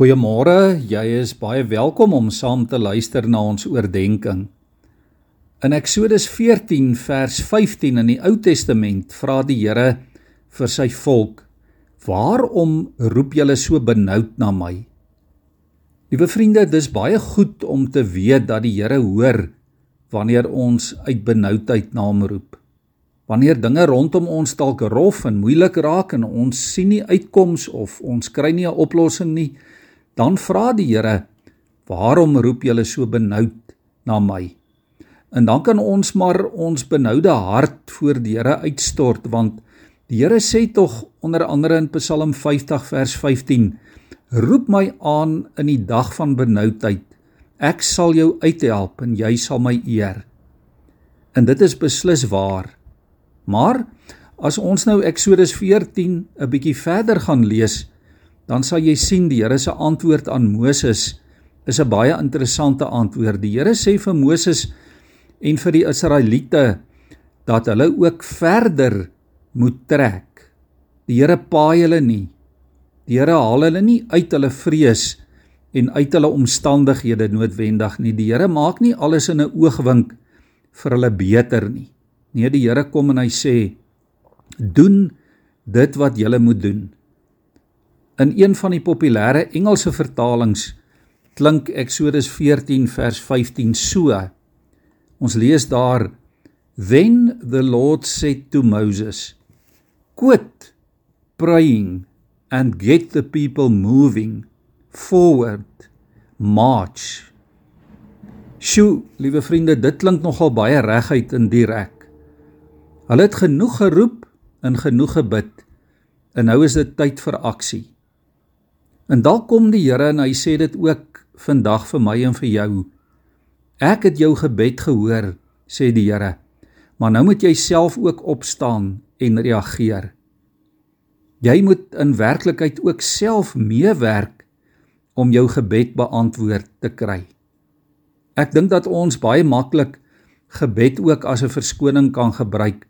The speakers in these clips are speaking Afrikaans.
Goeiemôre, jy is baie welkom om saam te luister na ons oordeenking. In Eksodus 14 vers 15 in die Ou Testament vra die Here vir sy volk: "Waarom roep julle so benoud na my?" Liewe vriende, dis baie goed om te weet dat die Here hoor wanneer ons uit benoudheid na hom roep. Wanneer dinge rondom ons dalk rof en moeilik raak en ons sien nie uitkoms of ons kry nie 'n oplossing nie, dan vra die Here: "Waarom roep julle so benoud na my?" En dan kan ons maar ons benoude hart voor die Here uitstort want die Here sê tog onder andere in Psalm 50 vers 15: "Roep my aan in die dag van benoudheid. Ek sal jou uithelp en jy sal my eer." En dit is beslis waar. Maar as ons nou Eksodus 14 'n bietjie verder gaan lees, dan sal jy sien die Here se antwoord aan Moses is 'n baie interessante antwoord. Die Here sê vir Moses en vir die Israeliete dat hulle ook verder moet trek. Die Here paai hulle nie. Die Here haal hulle nie uit hulle vrees en uit hulle omstandighede noodwendig nie. Die Here maak nie alles in 'n oogwink vir hulle beter nie. Nee, die Here kom en hy sê: "Doen dit wat jy moet doen." In een van die populêre Engelse vertalings klink Eksodus 14 vers 15 so. Ons lees daar: Then the Lord said to Moses, Quit praying and get the people moving forward. March. Sjoe, liewe vriende, dit klink nogal baie reguit in direk. Hulle het genoeg geroep en genoeg gebid. En nou is dit tyd vir aksie. En dalk kom die Here en hy sê dit ook vandag vir my en vir jou. Ek het jou gebed gehoor, sê die Here. Maar nou moet jy self ook opstaan en reageer. Jy moet in werklikheid ook self meewerk om jou gebed beantwoord te kry. Ek dink dat ons baie maklik gebed ook as 'n verskoning kan gebruik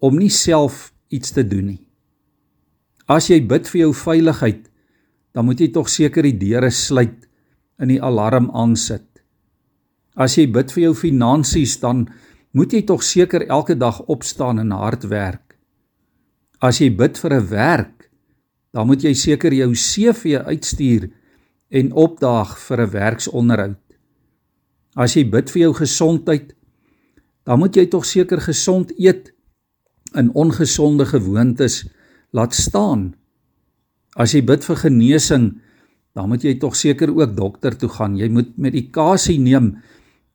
om nie self iets te doen nie. As jy bid vir jou veiligheid, dan moet jy tog seker die deure sluit en die alarm aansit. As jy bid vir jou finansies, dan moet jy tog seker elke dag opstaan en hard werk. As jy bid vir 'n werk, dan moet jy seker jou CV uitstuur en opdaag vir 'n werksonderhoud. As jy bid vir jou gesondheid, dan moet jy tog seker gesond eet en ongesonde gewoontes laat staan As jy bid vir genesing, dan moet jy tog seker ook dokter toe gaan. Jy moet medikasie neem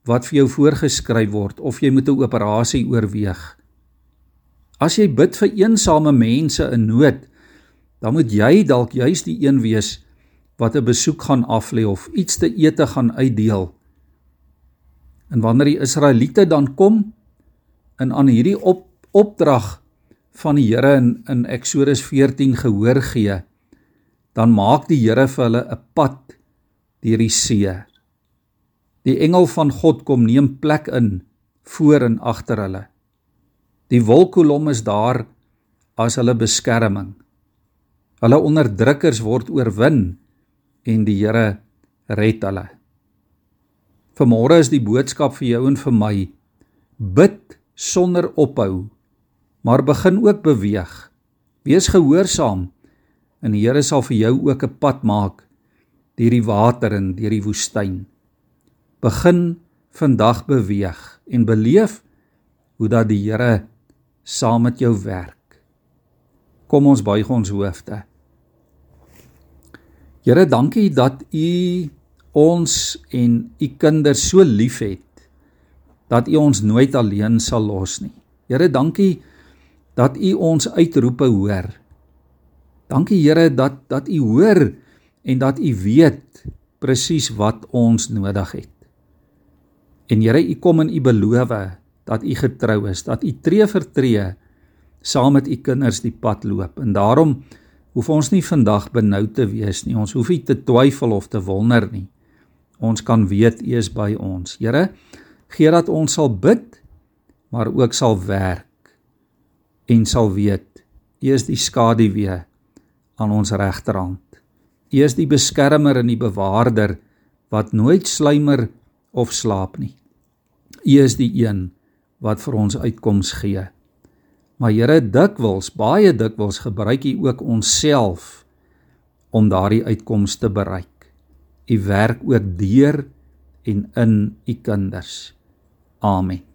wat vir jou voorgeskryf word of jy moet 'n operasie oorweeg. As jy bid vir eensame mense in nood, dan moet jy dalk juis die een wees wat 'n besoek gaan aflê of iets te ete gaan uitdeel. En wanneer die Israeliete dan kom en aan hierdie op, opdrag van die Here in in Eksodus 14 gehoor gee, dan maak die Here vir hulle 'n pad deur die see. Die engel van God kom neem plek in voor en agter hulle. Die wolkkolom is daar as hulle beskerming. Hulle onderdrukkers word oorwin en die Here red hulle. Vanmôre is die boodskap vir jou en vir my: bid sonder ophou, maar begin ook beweeg. Wees gehoorsaam en die Here sal vir jou ook 'n pad maak deur die water en deur die woestyn. Begin vandag beweeg en beleef hoe dat die Here saam met jou werk. Kom ons buig ons hoofde. Here, dankie dat U ons en U kinders so liefhet dat U ons nooit alleen sal los nie. Here, dankie dat U ons uitroepe hoor. Dankie Here dat dat U hoor en dat U weet presies wat ons nodig het. En Here, U kom in U beloof dat U getrou is, dat U tree vir tree saam met U kinders die pad loop. En daarom hoef ons nie vandag benoud te wees nie. Ons hoef nie te twyfel of te wonder nie. Ons kan weet U is by ons. Here, gee dat ons sal bid, maar ook sal werk en sal weet U is die skaduwee aan ons regterhand. U is die beskermer en die bewaarder wat nooit sluimer of slaap nie. U is die een wat vir ons uitkoms gee. Maar Here, dikwels, baie dikwels gebruik U ook onsself om daardie uitkoms te bereik. U werk ook deur en in U kinders. Amen.